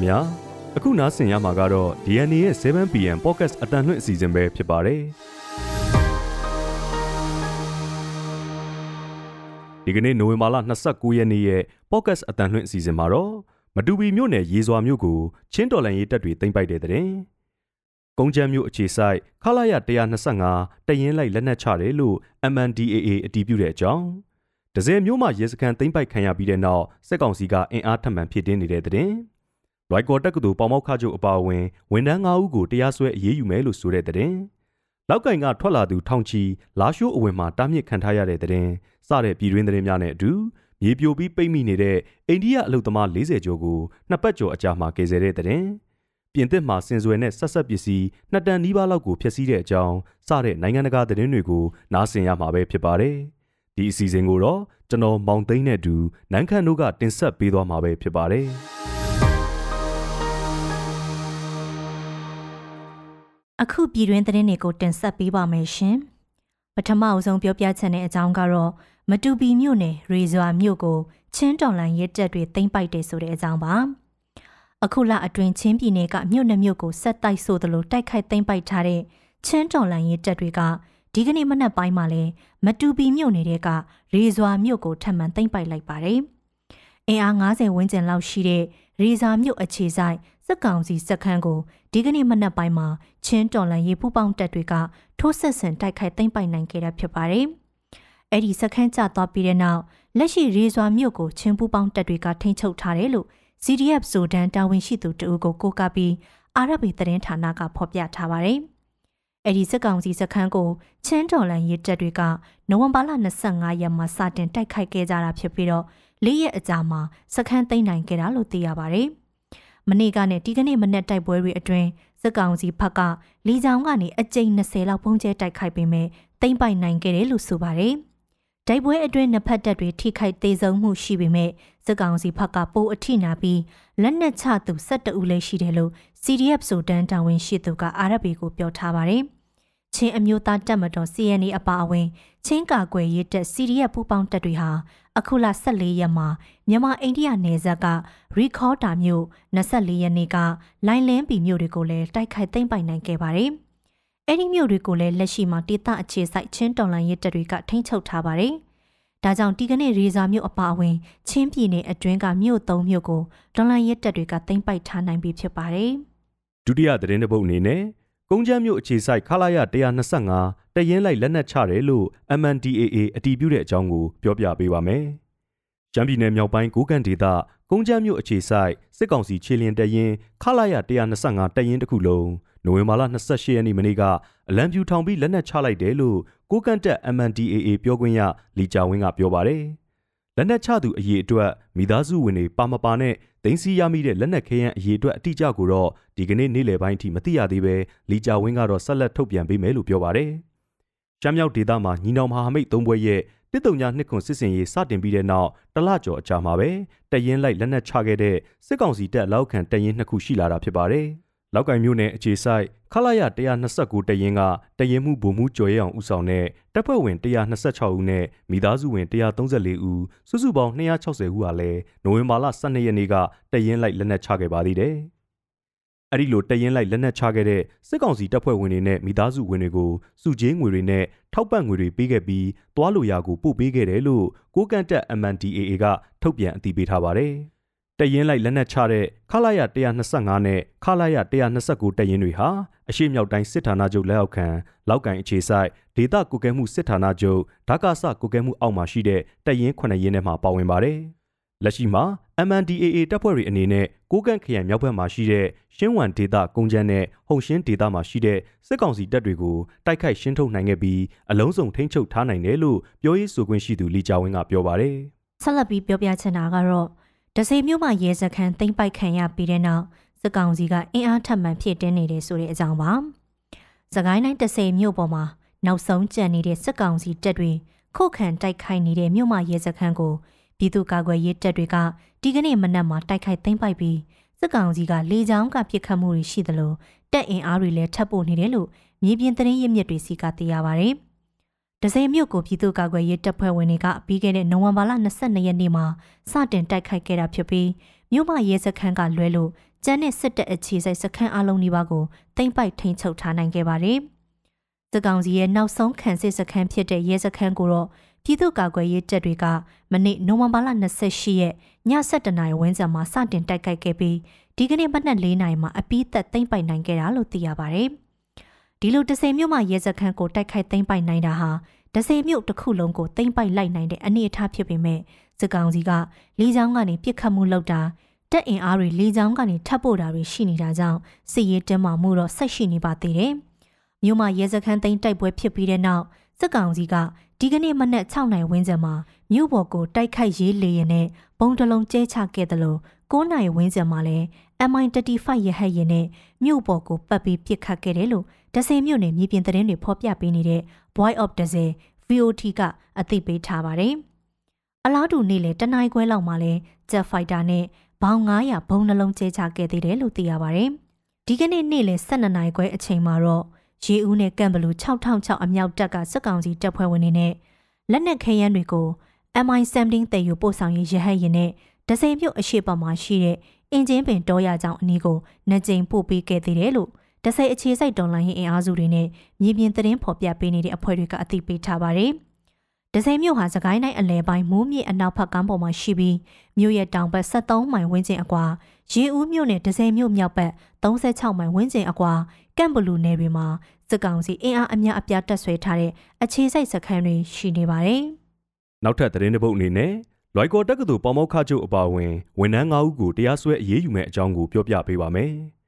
ခင်ဗျာအခုနားဆင်ရမှာကတော့ DNA ရဲ့ 7PM Podcast အတန်လွင့်အစီအစဉ်ပဲဖြစ်ပါတယ်ဒီကနေ့နိုဝင်ဘာလ29ရက်နေ့ရဲ့ Podcast အတန်လွင့်အစီအစဉ်မှာတော့မတူပီမြို့နယ်ရေစွာမြို့ကိုချင်းတော်လန်ရေးတပ်တွေတင်ပိုက်တဲ့တဲ့ကုန်းချမ်းမြို့အခြေဆိုင်ခလာရ125တရင်လိုက်လက်နက်ချတယ်လို့ MNDAA အတည်ပြုတဲ့အကြောင်းဒဇယ်မျိုးမှရဲစခန်းသိမ်းပိုက်ခံရပြီးတဲ့နောက်စစ်ကောင်စီကအင်အားထပ်မံဖြစ်တင်းနေတဲ့တဲ့။ ရိုက်ကော်တက္ကသိုလ်ပေါမောက်ခချုပ်အပါအဝင်ဝန်ထမ်း၅ဦးကိုတရားစွဲအရေးယူမယ်လို့ဆိုတဲ့တဲ့။လောက်ကင်ကထွက်လာသူထောင်ချီလာရှိုးအဝင်မှာတားမြစ်ခံထားရတဲ့တဲ့။စတဲ့ပြည်တွင်းသတင်းများနဲ့အတူမြေပြိုပြီးပိတ်မိနေတဲ့အိန္ဒိယအလုသမား40ကျော်ကိုနှစ်ပတ်ကျော်အကြာမှာကယ်ဆယ်တဲ့တဲ့။ပြင်သစ်မှာစင်စွယ်နဲ့ဆက်ဆက်ပစ္စည်းနှစ်တန်နီးပါးလောက်ကိုဖျက်ဆီးတဲ့အကြောင်းစတဲ့နိုင်ငံတကာသတင်းတွေကိုနားဆင်ရမှာပဲဖြစ်ပါတယ်။ဒီအစီအစဉ်ကိုတော့ကျွန်တော်မောင်သိန်းနဲ့အတူနန်းခမ်းတို့ကတင်ဆက်ပေးသွားမှာပဲဖြစ်ပါတယ် အခုပြည်တွင်းသတင်းတွေကိုတင်ဆက်ပေးပါမယ်ရှင်ပထမအဆုံးပြောပြချက်နဲ့အကြောင်းကတော့မတူပီမြို့နယ်ရေဇွာမြို့ကိုချင်းတော်လန်ရဲတပ်တွေသိမ်းပိုက်တယ်ဆိုတဲ့အကြောင်းပါအခုလအတွင်းချင်းပြည်နယ်ကမြို့နှမြို့ကိုဆက်တိုက်ဆိုသလိုတိုက်ခိုက်သိမ်းပိုက်ထားတဲ့ချင်းတော်လန်ရဲတပ်တွေကဒီကနေ့မနက်ပိုင်းမှာလဲမတူပီမြို့နယ်ကရေဇွာမြို့ကိုထပ်မံသိမ်းပိုက်လိုက်ပါတယ်။အင်အား90ဝန်းကျင်လောက်ရှိတဲ့ ရေဇာမြို့အခြေဆိုင်စစ်ကောင်စီစခန်းကိုဒီကနေ့မနက်ပိုင်းမှာချင်းတော်လန်ရေပူပေါင်းတပ်တွေကထိုးဆက်ဆန်တိုက်ခိုက်သိမ်းပိုက်နိုင်ခဲ့တာဖြစ်ပါတယ်။အဲ့ဒီစခန်းကျသွားပြီးတဲ့နောက်လက်ရှိရေဇွာမြို့ကိုချင်းပူပေါင်းတပ်တွေကထိန်းချုပ်ထားတယ်လို့ CDF ဇိုဒန်တာဝန်ရှိသူတအုပ်ကိုကိုးကားပြီးအာရဗီသတင်းဌာနကဖော်ပြထားပါတယ်။အဲ့ဒီစစ်ကောင်စီစခန်းကိုချင်းတော်လန်ရေးတပ်တွေကနိုဝင်ဘာလ25ရက်မှာစတင်တိုက်ခိုက်ခဲ့ကြတာဖြစ်ပြီးတော့ ၄ရက်အကြာမှာစခန်းသိမ်းနိုင်ခဲ့တာလို့သိရပါတယ်။မနေ့ကနဲ့ဒီကနေ့မနေ့တိုက်ပွဲတွေအတွင်းစစ်ကောင်စီဘက်ကလီကြောင်ကနေအကြိမ်20လောက်ပုံကျဲတိုက်ခိုက်ပေမဲ့သိမ်းပိုက်နိုင်ခဲ့တယ်လို့ဆိုပါတယ်။တိုက်ပွဲအတွင်းနှစ်ဖက်တပ်တွေထိခိုက်သေးဆုံးမှုရှိပေမဲ့စစ်ကောင်စီဘက်ကပိုအထိနာပြီးလက်နက်ချသူ12ဦးလည်းရှိတယ်လို့ CDF ဆိုတန်းတာဝန်ရှိသူက RFA ကိုပြောထားပါတယ်။ ချင်းအမျိုးသားတပ်မတော် CNA အပါအဝင်ချင်းကာကွယ်ရေးတပ် CDF ပူးပေါင်းတပ်တွေဟာအခုလ14ရက်မှာမြန်မာအိန္ဒိယနယ်စပ်ကရီခေါတာမြို့24ရက်နေ့ကလိုင်းလင်းပီမြို့တွေကိုလည်းတိုက်ခိုက်သိမ်းပိုက်နိုင်ခဲ့ပါတယ်။အဲ့ဒီမြို့တွေကိုလည်းလက်ရှိမှာဒေသအခြေစိုက်ချင်းတော်လန်ရေးတပ်တွေကထိန်းချုပ်ထားပါတယ်။ဒါကြောင့်ဒီကနေ့ရေစာမြို့အပါအဝင်ချင်းပြည်နယ်အတွင်းကမြို့သုံးမြို့ကိုဒေါ်လာရဲတပ်တွေကသိမ်းပိုက်ထားနိုင်ပြီဖြစ်ပါတယ်။ဒုတိယသတင်းတစ်ပုဒ်အနေနဲ့ ကုန်းချမ်းမြို့အခြေစိုက်ခလာရ125တရင်လိုက်လက်နက်ချတယ်လို့ MNDAA အတည်ပြုတဲ့အကြောင်းကိုပြောပြပေးပါမယ်။ကျမ်းပြည်နယ်မြောက်ပိုင်းကိုကန့်ဒေသကုန်းချမ်းမြို့အခြေစိုက်စစ်ကောင်စီခြေလျင်တရင်ခလာရ125တရင်တစ်ခုလုံးနိုဝင်ဘာလ28ရက်နေ့မနေ့ကအလံပြူထောင်ပြီးလက်နက်ချလိုက်တယ်လို့ကိုကန့်တက် MNDAA ပြောခွင့်ရလီကြဝင်းကပြောပါတယ်။လက်နက်ချသူအရေးအတွက်မိသားစုဝင်တွေပါမပါနဲ့ ဒိန်းစီရမိတဲ့လက်နက်ခဲယမ်းအရေးအတွက်အတိအကျကိုတော့ဒီကနေ့နေ့လယ်ပိုင်းအထိမသိရသေးပဲလီကြဝင်းကတော့ဆက်လက်ထုတ်ပြန်ပေးမယ်လို့ပြောပါတယ်။ရှမ်းမြောက်ဒေသမှာညီနောင်မဟာမိတ်သုံးဘွဲရဲ့တစ်တုံညာနှစ်ခွန်စစ်စင်ရေးစတင်ပြီးတဲ့နောက်တလကျော်အကြာမှာပဲတရင်လိုက်လက်နက်ချခဲ့တဲ့စစ်ကောင်စီတပ်လောက်ခံတရင်နှစ်ခုရှိလာတာဖြစ်ပါတယ်။ လောက်ကင်မြို့နယ်အခြေဆိုင်ခလာရ129တရင်ကတရင်မှုဗိုလ်မှုကျော်ရအောင်ဦးဆောင်တဲ့တပ်ဖွဲ့ဝင်126ဦးနဲ့မိသားစုဝင်134ဦးစုစုပေါင်း260ဦးဟာလည်းနိုဝင်ဘာလ12ရက်နေ့ကတရင်လိုက်လက်နက်ချခဲ့ပါသေးတယ်။အဲ့ဒီလိုတရင်လိုက်လက်နက်ချခဲ့တဲ့စစ်ကောင်စီတပ်ဖွဲ့ဝင်တွေနဲ့မိသားစုဝင်တွေကိုစုချင်းငွေတွေနဲ့ထောက်ပံ့ငွေတွေပေးခဲ့ပြီးတွားလိုရာကိုပို့ပေးခဲ့တယ်လို့ကိုကန့်တက် MNDAA ကထုတ်ပြန်အတည်ပြုထားပါတယ်။ တရင်လိုက်လက်နက်ချတဲ့ခလာရ125နဲ့ခလာရ129တရင်တွေဟာအရှိမြောက်တိုင်းစစ်ဌာနချုပ်လက်အောက်ခံလောက်ကန်အခြေဆိုင်ဒေသကုကဲမှုစစ်ဌာနချုပ်ဓာကဆကုကဲမှုအောက်မှာရှိတဲ့တရင်9ရင်ထဲမှာပါဝင်ပါတယ်။လက်ရှိမှာ MNDAA တပ်ဖွဲ့တွေအနေနဲ့ကိုကန့်ခရိုင်မြောက်ဘက်မှာရှိတဲ့ရှင်းဝံဒေသကုန်းချမ်းနဲ့ဟုံရှင်းဒေသမှာရှိတဲ့စစ်ကောင်စီတပ်တွေကိုတိုက်ခိုက်ရှင်းထုတ်နိုင်ခဲ့ပြီးအလုံးစုံထိန်းချုပ်ထားနိုင်တယ်လို့ပြောရေးဆိုခွင့်ရှိသူလီကြဝင်းကပြောပါတယ်။ဆက်လက်ပြီးပြောပြချင်တာကတော့ ဒဇယ်မြို့မှာရဲစခန်းသိမ်းပိုက်ခံရပြီးတဲ့နောက်စစ်ကောင်စီကအင်အားထပ်မံဖြည့်တင်းနေတယ်ဆိုတဲ့အကြောင်းပါ။စကိုင်းတိုင်းဒဇယ်မြို့ပေါ်မှာနောက်ဆုံးကြံနေတဲ့စစ်ကောင်စီတပ်တွေခုခံတိုက်ခိုက်နေတဲ့မြို့မရဲစခန်းကိုပြည်သူ့ကာကွယ်ရေးတပ်တွေကဒီကနေ့မနက်မှာတိုက်ခိုက်သိမ်းပိုက်ပြီးစစ်ကောင်စီကလေကြောင်းကပစ်ခတ်မှုတွေရှိသလိုတပ်အင်အားတွေလည်းထပ်ပို့နေတယ်လို့မြေပြင်သတင်းရင်းမြစ်တွေစီကသိရပါဗျ။ ဒဇယ်မြို့ကိုပြည်သူ့ကာကွယ်ရေးတပ်ဖွဲ့ဝင်တွေကပြီးခဲ့တဲ့နိုဝင်ဘာလ22ရက်နေ့မှာစတင်တိုက်ခိုက်ခဲ့တာဖြစ်ပြီးမြို့မရဲစခန်းကလွဲလို့ကျန်းတဲ့စစ်တပ်အခြေစိုက်စခန်းအလုံးနီးပါးကိုသိမ်းပိုက်ထိန်းချုပ်ထားနိုင်ခဲ့ပါတယ်။စစ်ကောင်စီရဲ့နောက်ဆုံးခံစစ်စခန်းဖြစ်တဲ့ရဲစခန်းကိုတော့ပြည်သူ့ကာကွယ်ရေးတပ်တွေကမနေ့နိုဝင်ဘာလ28ရက်ည7:00နာရီဝန်းကျင်မှာစတင်တိုက်ခိုက်ခဲ့ပြီးဒီကနေ့မနက်4:00နာရီမှာအပိသက်သိမ်းပိုက်နိုင်ခဲ့တာလို့သိရပါတယ်။ ဒီလိုတစင်မြို့မှာရဲစခန်းကိုတိုက်ခိုက်သိမ်းပိုက်နိုင်တာဟာဒဇယ်မြို့တစ်ခုလုံးကိုသိမ့်ပိုက်လိုက်နိုင်တဲ့အနေအထားဖြစ်ပေမဲ့စစ်ကောင်စီကလေးချောင်းကနေပြစ်ခတ်မှုလုပ်တာတက်အင်အားတွေလေးချောင်းကနေထပ်ပို့တာတွေရှိနေတာကြောင့်စစ်ရေးတင်းမာမှုတော့ဆက်ရှိနေပါသေးတယ်။မြို့မှာရဲစခန်းသိမ်းတိုက်ပွဲဖြစ်ပြီးတဲ့နောက်စစ်ကောင်စီကဒီကနေ့မနက်6နိုင်ဝန်းကျင်မှာမြို့ပေါ်ကိုတိုက်ခိုက်ရေးလေရင်နဲ့ပုံတလုံးကျဲချခဲ့တယ်လို့9နိုင်ဝန်းကျင်မှာလည်း MI35 ရဟတ်ရင်နဲ့မြို့ပေါ်ကိုပတ်ပြီးပစ်ခတ်ခဲ့တယ်လို့ ဒဇယ်မြို့နယ်မြေပြင်သတင်းတွေဖော်ပြပေးနေတဲ့ Boy of ဒဇယ် VOT ကအသိပေးထားပါတယ်။အလားတူနေ့လေတနင်္ဂနွေခွဲလောက်မှာလဲ Jet Fighter နဲ့ဘောင်900ဘုံနှလုံးကျဲချခဲ့သေးတယ်လို့သိရပါတယ်။ဒီကနေ့နေ့လေ12နိုင်ခွဲအချိန်မှာတော့ရေဦးနဲ့ကံဘလူ6006အမြောက်တပ်ကစစ်ကောင်စီတပ်ဖွဲ့ဝင်တွေနဲ့လက်နက်ခဲယမ်းတွေကို MI17 တည်ယူပို့ဆောင်ရေးရဟတ်ရင်နဲ့ဒဇယ်မြို့အရှိပမှာရှိတဲ့အင်ဂျင်ပင်တောရကြောင်အနီးကိုနှကြိမ်ပို့ပေးခဲ့သေးတယ်လို့ တဆိတ်အခြေစိုက်တော်လိုင်းရင်အင်အားစုတွေနဲ့မြေပြင်သတင်းဖော်ပြပေးနေတဲ့အဖွဲ့တွေကအသိပေးထားပါတယ်။ဒဇယ်မြို့ဟာစကိုင်းတိုင်းအလဲပိုင်းမိုးမြေအနောက်ဘက်ကမ်းပေါ်မှာရှိပြီးမြို့ရဲ့တောင်ဘက်73မိုင်ဝန်းကျင်အကွာရေဦးမြို့နယ်ဒဇယ်မြို့မြောက်ဘက်36မိုင်ဝန်းကျင်အကွာကန့်ဘလူနယ်တွေမှာစစ်ကောင်စီအင်အားအများအပြားတပ်ဆွဲထားတဲ့အခြေစိုက်စခန်းတွေရှိနေပါတယ်။နောက်ထပ်သတင်းတစ်ပုဒ်အနေနဲ့လွိုက်ကော်တက္ကသိုလ်ပေါမောက်ခချုပ်အပါအဝင်ဝန်ထမ်း9ဦးကိုတရားစွဲအရေးယူမဲ့အကြောင်းကိုပြောပြပေးပါမယ်။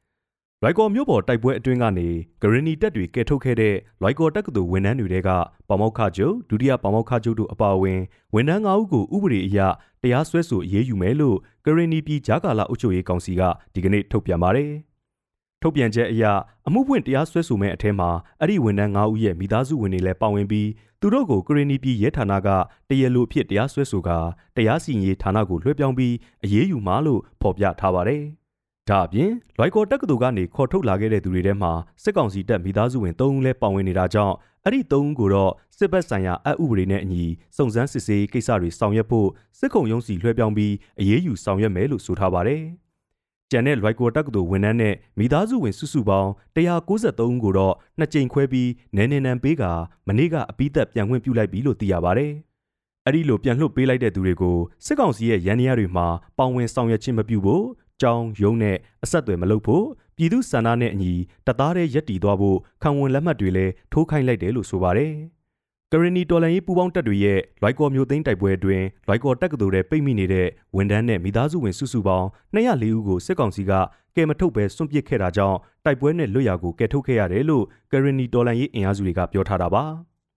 လွိုက်ကော်မြို့ပေါ်တိုက်ပွဲအတွင်းကနေဂရနီတပ်တွေကယ်ထုတ်ခဲ့တဲ့လွိုက်ကော်တက္ကသိုလ်ဝန်ထမ်းတွေကပေါမောက်ခချုပ်ဒုတိယပေါမောက်ခချုပ်တို့အပါအဝင်ဝန်ထမ်း9ဦးကိုဥပဒေအရတရားစွဲဆိုအရေးယူမယ်လို့ဂရနီပြည်ဂျာကာလာအုပ်ချုပ်ရေးကောင်စီကဒီကနေ့ထုတ်ပြန်ပါတယ်။ထုတ်ပြန်ချက်အရအမှုဖွင့်တရားစွဲဆိုမဲ့အထက်မှာအဲ့ဒီဝန်ထမ်း9ဦးရဲ့မိသားစုဝင်တွေလည်းပါဝင်ပြီးသူတို့ကိုဂရနီပြည်ရဲဌာနကတရားလိုအဖြစ်တရားစွဲဆိုကာတရားစီရင်ရေးဌာနကိုလွှဲပြောင်းပြီးအရေးယူမှာလို့ဖော်ပြထားပါတယ်။ ဒါအပြင်လွိုက်ကော်တက္ကသိုလ်ကနေခေါ်ထုတ်လာခဲ့တဲ့သူတွေထဲမှာစစ်ကောင်စီတပ်မိသားစုဝင်၃ဦးလည်းပါဝင်နေတာကြောင့်အဲ့ဒီ၃ဦးကိုတော့စစ်ဘက်ဆိုင်ရာအဥပဒေနဲ့အညီစုံစမ်းစစ်ဆေးကိစ္စတွေဆောင်ရွက်ဖို့စစ်ခုံရုံးစီလွှဲပြောင်းပြီးအရေးယူဆောင်ရွက်မယ်လို့ဆိုထားပါတယ်။ကျန်တဲ့လွိုက်ကော်တက္ကသိုလ်ဝန်ထမ်းနဲ့မိသားစုဝင်စုစုပေါင်း193ဦးကိုတော့နှစ်ကြိမ်ခွဲပြီးနဲနေနံပေးကမနေ့ကအပိသက်ပြန်ခွင့်ပြုလိုက်ပြီလို့သိရပါတယ်။အဲ့ဒီလိုပြန်လွှတ်ပေးလိုက်တဲ့သူတွေကိုစစ်ကောင်စီရဲ့ရန်နေရတွေမှာပေါဝင်ဆောင်ရွက်ခြင်းမပြုဖို့ ကြောင်းရုံးနဲ့အဆက်အသွယ်မလုပ်ဖို့ပြည်သူစန္ဒနဲ့အညီတသားတည်းရက်တည်သွားဖို့ခံဝန်လက်မှတ်တွေလည်းထိုးခိုင်းလိုက်တယ်လို့ဆိုပါတယ်။ကရနီတော်လန်ရေးပူပေါင်းတပ်တွေရဲ့လွိုက်ကော်မျိုးသိန်းတိုက်ပွဲအတွင်းလွိုက်ကော်တက်ကတူတဲ့ပိတ်မိနေတဲ့ဝန်ထမ်းနဲ့မိသားစုဝင်စုစုပေါင်း204ဦးကိုစစ်ကောင်စီကကယ်မထုတ်ပဲစွန့်ပစ်ခဲ့တာကြောင့်တိုက်ပွဲနဲ့လွတ်ရာကိုကယ်ထုတ်ခဲ့ရတယ်လို့ကရနီတော်လန်ရေးအင်အားစုတွေကပြောထားတာပါ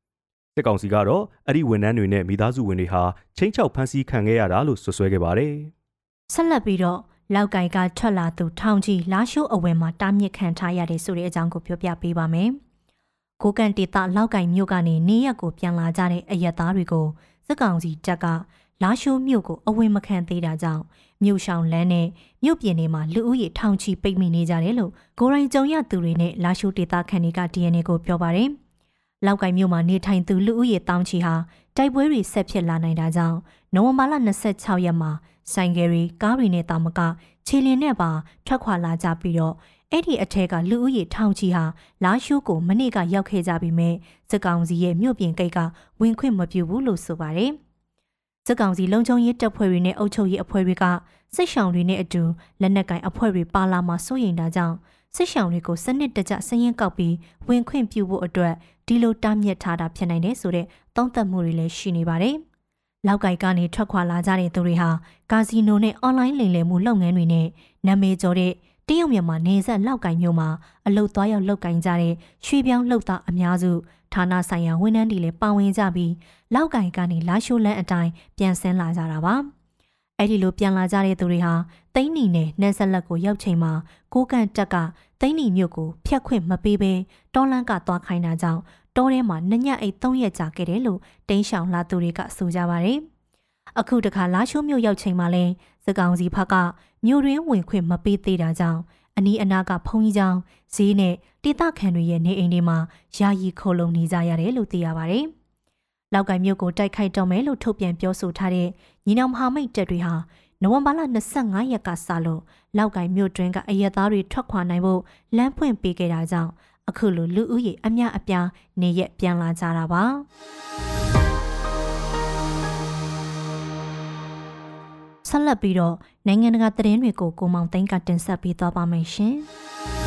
။စစ်ကောင်စီကတော့အဲ့ဒီဝန်ထမ်းတွေနဲ့မိသားစုဝင်တွေဟာချင်းချောက်ဖမ်းဆီးခံခဲ့ရတာလို့ဆွဆွဲခဲ့ပါတယ်။ဆက်လက်ပြီးတော့ လောက်ကင်ကထွက်လာသူထောင်ကြီးလာရှိုးအဝယ်မှာတားမြစ်ခံထားရတဲ့ဆိုတဲ့အကြောင်းကိုပြောပြပေးပါမယ်။ကိုကန်တေတာလောက်ကင်မြို့ကနေနေရက်ကိုပြန်လာကြတဲ့အရက်သားတွေကိုစစ်ကောင်စီတပ်ကလာရှိုးမြို့ကိုအဝင်မခံသေးတာကြောင့်မြို့ရှောင်းလန်းနဲ့မြို့ပြင်တွေမှာလူဦးရေထောင်ချီပိတ်မိနေကြတယ်လို့ကိုရိုင်းကြုံရသူတွေနဲ့လာရှိုးဒေတာခန်တွေက DNA ကိုပြောပါတယ်။ လောက်ကင်မြို့မှာနေထိုင်သူလူဦးရေတောင်းချီဟာတိုက်ပွဲတွေဆက်ဖြစ်လာနိုင်တာကြောင့်နိုဝင်ဘာလ26ရက်မှာဆိုင်ကယ်တွေကားတွေနဲ့တာမကခြေလင်းနဲ့ပါထွက်ခွာလာကြပြီးတော့အဲ့ဒီအထက်ကလူဦးရေထောင်ချီဟာလာရှိုးကိုမနေ့ကရောက်ခဲ့ကြပြီးမြဲစစ်ကောင်စီရဲ့မြို့ပြင်ကိတ်ကဝင်ခွင့်မပြုဘူးလို့ဆိုပါတယ်။စစ်ကောင်စီလုံခြုံရေးတပ်ဖွဲ့တွေနဲ့အုပ်ချုပ်ရေးအဖွဲ့တွေကစစ်ဆောင်တွေနဲ့အတူလက်နက်ကင်အဖွဲ့တွေပါလာမှစိုးရိမ်တာကြောင့် စစ်ဆောင်တွေကိုစနစ်တကျစရင်ကောက်ပြီးဝင်ခွင့်ပြုဖို့အတွက်ဒီလိုတားမြစ်ထားတာဖြစ်နိုင်တယ်ဆိုတဲ့သုံးသပ်မှုတွေလည်းရှိနေပါတယ်။လောက်ကိုက်ကနေထွက်ခွာလာကြတဲ့သူတွေဟာကာစီနိုနဲ့အွန်လိုင်းလိမ်လည်မှုလုပ်ငန်းတွေနဲ့နာမည်ကျော်တဲ့တရုတ်မြန်မာနေဆက်လောက်ကိုင်မျိုးမှာအလုတ်သွားရောက်လောက်ကင်ကြတဲ့ရွှေပြောင်းလှုပ်သားအများစုဌာနဆိုင်ရာဝန်ထမ်းတွေလည်းပါဝင်ကြပြီးလောက်ကိုင်ကနေလာရှိုးလန်းအတိုင်းပြန်ဆင်းလာကြတာပါ အဲ့ဒီလိုပြန်လာကြတဲ့သူတွေဟာသိန်းနီနဲ့နှက်ဆက်လက်ကိုရောက်ချိန်မှာကိုကန့်တက်ကသိန်းနီမြို့ကိုဖျက်ခွင့်မပေးဘဲတောလန်းကသွားခိုင်းတာကြောင့်တောထဲမှာနှညအိတ်၃ရက်ကြာခဲ့တယ်လို့တင်းရှောင်လာသူတွေကဆိုကြပါတယ်။အခုတခါလာရှိုးမြို့ရောက်ချိန်မှာလဲစကောင်စီဘက်ကမြို့ရင်းဝင်ခွင့်မပေးသေးတာကြောင့်အနီးအနားကဖုံကြီးကျောင်းဈေးနဲ့တိတခန်တွေရဲ့နေအိမ်တွေမှာယာယီခိုလုံနေကြရတယ်လို့သိရပါတယ်။ လောက်ကိုင်မြို့ကိုတိုက်ခိုက်တော့မယ်လို့ထုတ်ပြန်ပြောဆိုထားတဲ့ညီနောင်မဟာမိတ်တပ်တွေဟာနိုဝင်ဘာလ25ရက်ကစလို့လောက်ကင်မြို့တွင်းကအရက်သားတွေထွက်ခွာနိုင်ဖို့လမ်းဖွင့်ပေးခဲ့တာကြောင့်အခုလိုလူဦးရေအများအပြားနေရက်ပြန်လာကြတာပါဆက်လက်ပြီးတော့နိုင်ငံတကာသတင်းတွေကိုကိုမောင်သိန်းကတင်ဆက်ပေးသွားပါမယ်ရှင်။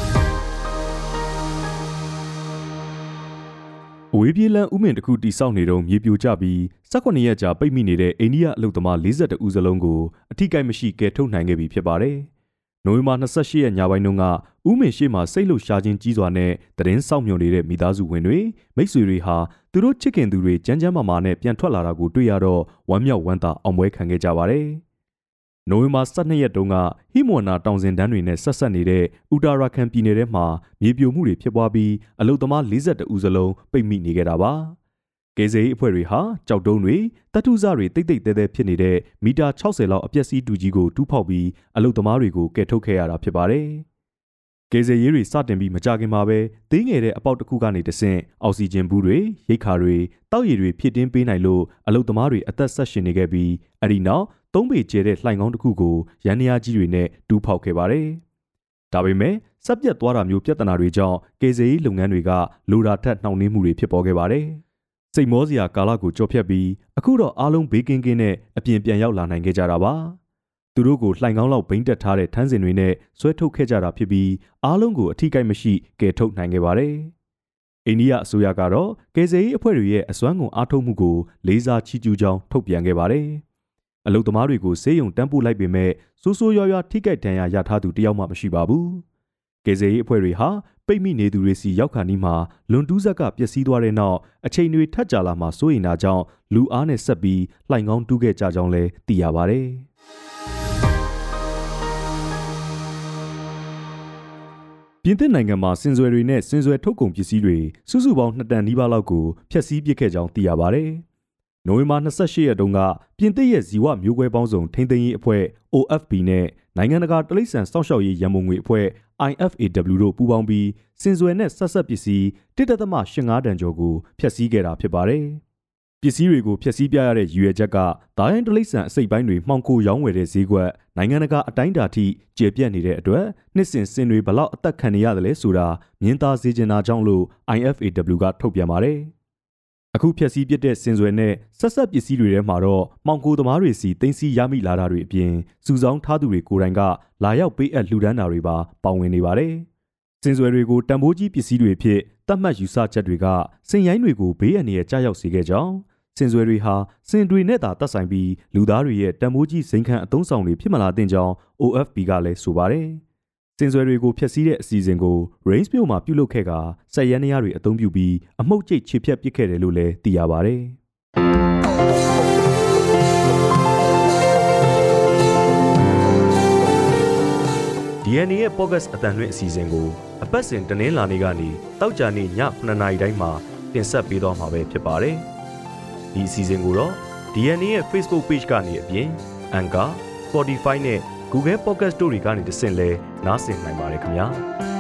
ဝေးပြေးလန်းဥမင်တစ်ခုတိစောက်နေတော့မြေပြိုကျပြီး18ရက်ကြာပိတ်မိနေတဲ့အိန္ဒိယအလုတ်သမား42ဦးစလုံးကိုအထိကိမရှိကယ်ထုတ်နိုင်ခဲ့ပြီဖြစ်ပါတယ်။နိုဝင်ဘာ28ရက်ညပိုင်းတုန်းကဥမင်ရှိမှစိတ်လှုပ်ရှားခြင်းကြီးစွာနဲ့တရင်စောင့်မျှော်နေတဲ့မိသားစုဝင်တွေမိတ်ဆွေတွေဟာသူတို့ချစ်ခင်သူတွေကြမ်းကြမ်းမာမာနဲ့ပြန်ထွက်လာတာကိုတွေ့ရတော့ဝမ်းမြောက်ဝမ်းသာအောင်ပွဲခံခဲ့ကြပါတယ်။ နိုဝင်ဘာ12ရက်တုန်းကဟိမဝနာတောင်စင်တန်းတွေနဲ့ဆက်ဆက်နေတဲ့ဥတာရာခန်ပြည်နယ်ထဲမှာမြေပြိုမှုတွေဖြစ်ပွားပြီးအလုသမား42ဦးစလုံးပိတ်မိနေခဲ့တာပါ။ကယ်ဆယ်ရေးအဖွဲ့တွေဟာကြောက်တုံးတွေတတုဇတွေတိတ်တိတ်တဲတဲဖြစ်နေတဲ့မီတာ60လောက်အပျက်စီးတူကြီးကိုတူးဖောက်ပြီးအလုသမားတွေကိုကယ်ထုတ်ခဲ့ရတာဖြစ်ပါတယ်။ကယ်ဆယ်ရေးတွေစတင်ပြီးမကြခင်မှာပဲသေးငယ်တဲ့အပေါက်တစ်ခုကနေတဆင့်အောက်ဆီဂျင်ဘူးတွေရိတ်ခါတွေတောက်ရည်တွေဖြစ်တင်းပေးနိုင်လို့အလုသမားတွေအသက်ဆက်ရှင်နေခဲ့ပြီးအဲ့ဒီနောက် သုံးပေကျဲတဲ့လှိုင်ကောင်းတစ်ခုကိုရန်နီယာကြီးတွေနဲ့တူးဖောက်ခဲ့ပါတယ်။ဒါပေမဲ့စက်ပြတ်သွားတာမျိုးပြဿနာတွေကြောင့်ကေဇေးလုပ်ငန်းတွေကလိုတာထက်နှောင့်နှေးမှုတွေဖြစ်ပေါ်ခဲ့ပါတယ်။စိတ်မောစရာကာလကိုကြော်ဖြတ်ပြီးအခုတော့အားလုံးဘေးကင်းကင်းနဲ့အပြင်ပြန်ရောက်လာနိုင်ခဲ့ကြတာပါ။သူတို့ကိုလှိုင်ကောင်းလောက်ဘိန်းတက်ထားတဲ့ထန်းစင်တွေနဲ့ဆွဲထုတ်ခဲ့ကြတာဖြစ်ပြီးအားလုံးကိုအထီးကိုက်မရှိကယ်ထုတ်နိုင်ခဲ့ပါတယ်။အိန္ဒိယအစိုးရကတော့ကေဇေးအဖွဲ့တွေရဲ့အစွမ်းကုန်အားထုတ်မှုကိုလေးစားချီးကျူးကြောင်းထုတ်ပြန်ခဲ့ပါတယ်။ အလုသမားတွေကိုဆေးရုံတန်းပို့လိုက်ပေမဲ့စိုးစိုးရွားရွားထိကြိုက်ဒဏ်ရာရထားသူတယောက်မှမရှိပါဘူး။ကေဇေးအဖွဲ့တွေဟာပိတ်မိနေသူတွေစီရောက်ခါနီးမှာလွန်တူးဆက်ကပျက်စီးသွားတဲ့နောက်အချိန်တွေထပ်ကြာလာမှစိုးရိမ်တာကြောင့်လူအားနဲ့ဆက်ပြီးလှိုင်ကောင်းတူးခဲ့ကြကြောင်းလည်းသိရပါဗျ။ပြင်သစ်နိုင်ငံမှာစင်စွယ်တွေနဲ့စင်စွယ်ထုတ်ကုန်ပစ္စည်းတွေစုစုပေါင်း2တန်နီးပါးလောက်ကိုဖျက်ဆီးပစ်ခဲ့ကြောင်းသိရပါဗျ။ နိုဝင်ဘာ28ရက်တုန်းကပြင်သစ်ရဲ့ဇီဝမျိုးကွဲပေါင်းစုံထိန်းသိမ်းရေးအဖွဲ့ OFB နဲ့နိုင်ငံတကာတလိษံစောင့်ရှောက်ရေးရန်ပုံငွေအဖွဲ့ IFAW တို့ပူးပေါင်းပြီးစင်စွယ်နဲ့ဆက်ဆက်ပစ္စည်း1.85တန်ကျော်ကိုဖျက်ဆီးခဲ့တာဖြစ်ပါတယ်။ပစ္စည်းတွေကိုဖျက်ဆီးပြရတဲ့ရည်ရွယ်ချက်ကဒါယန်တလိษံအစိတ်ပိုင်းတွေမှောင်ခိုရောင်းဝယ်တဲ့ဈေးကွက်နိုင်ငံတကာအတိုင်းအတာထိကျေပြန့်နေတဲ့အတွက်နှစ်စဉ်စင်တွေဘလောက်အသက်ခံနေရတယ်လဲဆိုတာမြင်သာစေချင်တာကြောင့်လို့ IFAW ကထုတ်ပြန်ပါတယ်။ အခုဖြက်စီးပစ်တဲ့စင်စွယ်နဲ့ဆက်ဆက်ပစ္စည်းတွေထဲမှာတော့မောင်ကိုသမားတွေစီတင်စီရမိလာတာတွေအပြင်စုဆောင်းထားသူတွေကိုယ်တိုင်ကလာရောက်ပေးအပ်လှူဒန်းတာတွေပါပါဝင်နေပါတယ်။စင်စွယ်တွေကိုတံပိုးကြီးပစ္စည်းတွေဖြစ်တတ်မှတ်ယူဆချက်တွေကစင်ရိုင်းတွေကိုဘေးအန္တရာယ်ကြားရောက်စေခဲ့ကြောင်းစင်စွယ်တွေဟာစင်တွေနဲ့သာတက်ဆိုင်ပြီးလူသားတွေရဲ့တံပိုးကြီးစိန်ခံအုံဆောင်တွေဖြစ်မလာသင့်ကြောင်း OFB ကလည်းဆိုပါတယ်။ စင်စွယ်တွေကိုဖျက်ဆီးတဲ့အစီအစဉ်ကို Range မြို့မှာပြုလုပ်ခဲ့ကစက်ရန်နရတွေအသုံးပြုပြီးအမှုတ်ကျိတ်ခြေဖြတ်ပစ်ခဲ့တယ်လို့လည်းသိရပါဗျ။ DNA ရဲ့ podcast အတန်လွင့်အစီအစဉ်ကိုအပတ်စဉ်တနင်္လာနေ့ကနေတောက်ကြနေ့ည9:00နာရီတိုင်းမှာတင်ဆက်ပေးသွားမှာပဲဖြစ်ပါတယ်။ဒီအစီအစဉ်ကိုတော့ DNA ရဲ့ Facebook Page ကနေအပြင် Anchor, Spotify နဲ့ Google Podcast တို့တွေကနေတဆင့်လဲနားဆင်နိုင်ပါတယ်ခင်ဗျာ။